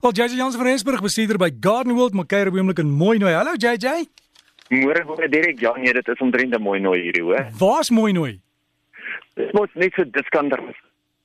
Wel JJ Jans van Rensburg bestuurder by Garden World Macaire Boomlik in Mooi Nooi. Hallo JJ. Môre môre Derek, ja nee, dit is omtrent 'n mooi nooi hierdie, hoor. Waar's Mooi Nooi? Dit moet net so diskander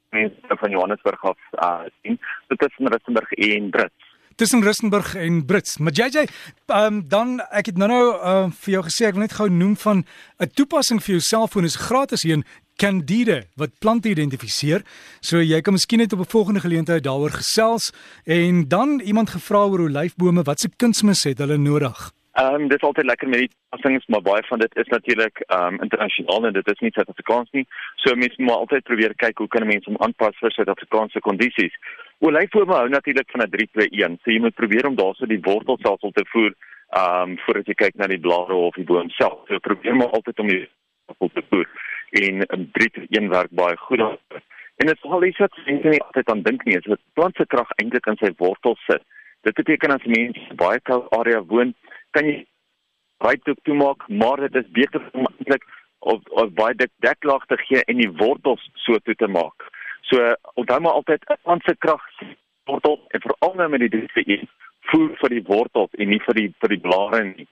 mense van Johannesburg af uh sien. Dit is in Rustenburg en Brits. Tussen Rustenburg en Brits. Maar JJ, um, dan ek het nou-nou uh, vir jou gesê ek wil net gou noem van 'n toepassing vir jou selfoon is gratis hier Candida wat plante identifiseer. So jy kan miskien net op 'n volgende geleentheid daaroor gesels en dan iemand gevra oor olyfbome, wat se kunsmis het hulle nodig? Ehm um, dit is altyd lekker met die toepassings, maar baie van dit is natuurlik ehm um, internasionaal en dit is nie Suid-Afrikaans nie. So mense moet altyd probeer kyk hoe kan mense hom aanpas vir Suid-Afrikaanse kondisies. Olyfbome hou natuurlik van 'n 3-2-1. So jy moet probeer om daarso die wortelstelsel te voer ehm um, voordat jy kyk na die blare of die boom self. So probeer maar altyd om die en 'n 3-1 werk baie goed. En dit is al iets wat mense nie altyd aan dink nie, is dat plant se krag eintlik in sy wortels sit. Dit beteken as mense baie koue area woon, kan jy baie toe toemaak, maar dit is beter om eintlik of of baie dik deklaag te gee en die wortels so toe te maak. So onthou maar altyd plant se krag wortel en veral nou met die 3-1 voer vir die wortels en nie vir die vir die blare nie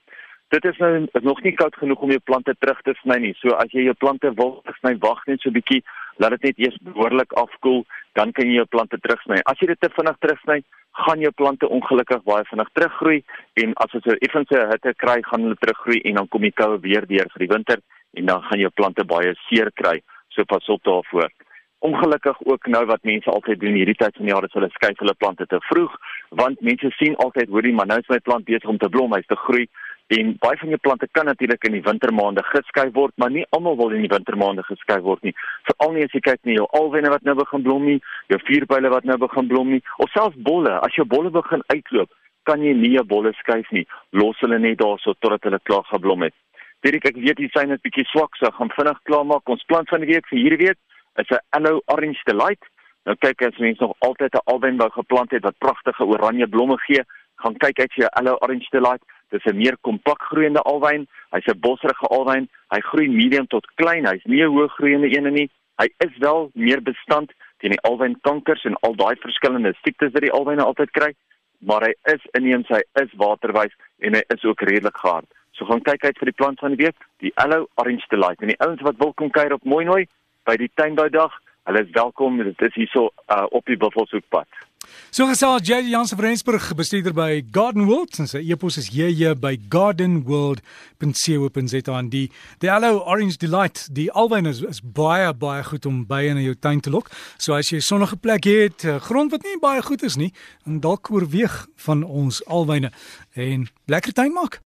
dit is nou nog nie koud genoeg om jou plante terug te sny nie. So as jy jou plante wil sny, wag net so 'n bietjie, laat dit net eers behoorlik afkoel, dan kan jy jou plante terugsny. As jy dit te vinnig terugsny, gaan jou plante ongelukkig baie vinnig teruggroei en as jy so effense hitte kry, gaan hulle teruggroei en dan kom die koue weer deur vir die winter en dan gaan jou plante baie seer kry. So pas op daarvoor. Ongelukkig ook nou wat mense altyd doen hierdie tyd van die jaar is hulle skuif hulle plante te vroeg want mense sien altyd hoorie maar nou is my plant besig om te blom, hy's te groei En baie van jou plante kan natuurlik in die wintermaande geskei word, maar nie almal wil in die wintermaande geskei word nie. Veral nie as jy kyk na jou alwyne wat nou begin blom nie, jou vuurpyle wat nou begin blom nie, of selfs bolle. As jou bolle begin uitloop, kan jy nie jou bolle skuif nie. Los hulle net daarso totdat hulle klaar geblom het. Dirk, ek weet jy sien dit bietjie swak, so gaan vinnig klaar maak. Ons plant van die week vir hierdie week is 'n Allo Orange Delight. Nou kyk as mense nog altyd 'n alwyn wou geplant het wat pragtige oranje blomme gee, gaan kyk uit vir jou Allo Orange Delight. Dis 'n meer kompak groeiende alwyn. Hy's 'n bosrige alwyn. Hy groei medium tot klein. Hy's nie 'n hoë groeiende een nie. Hy is wel meer bestand teen die alwynkankers en al daai verskillende siektes wat die alwyne altyd kry, maar hy is inheems, hy is waterwys en hy is ook redelik gehard. So gaan kyk uit vir die plant van die week, die Allo Orange Delight. En die ouens wat wil kom kuier op Mooi Nooi by die tuinbou dag, hulle is welkom. Dit is hierso uh, op die Buffelshoekpad. So gesels JJ Jansen van Rensburg, bestuurder by Garden World. Sy e-pos is JJ by gardenworld.co.za en die die Allo Orange Delight, die alwyn is, is baie baie goed om by in jou tuin te lok. So as jy 'n sonnige plek het, eh, grond wat nie baie goed is nie, dan dalk oorweeg van ons alwyne en lekker tuin maak.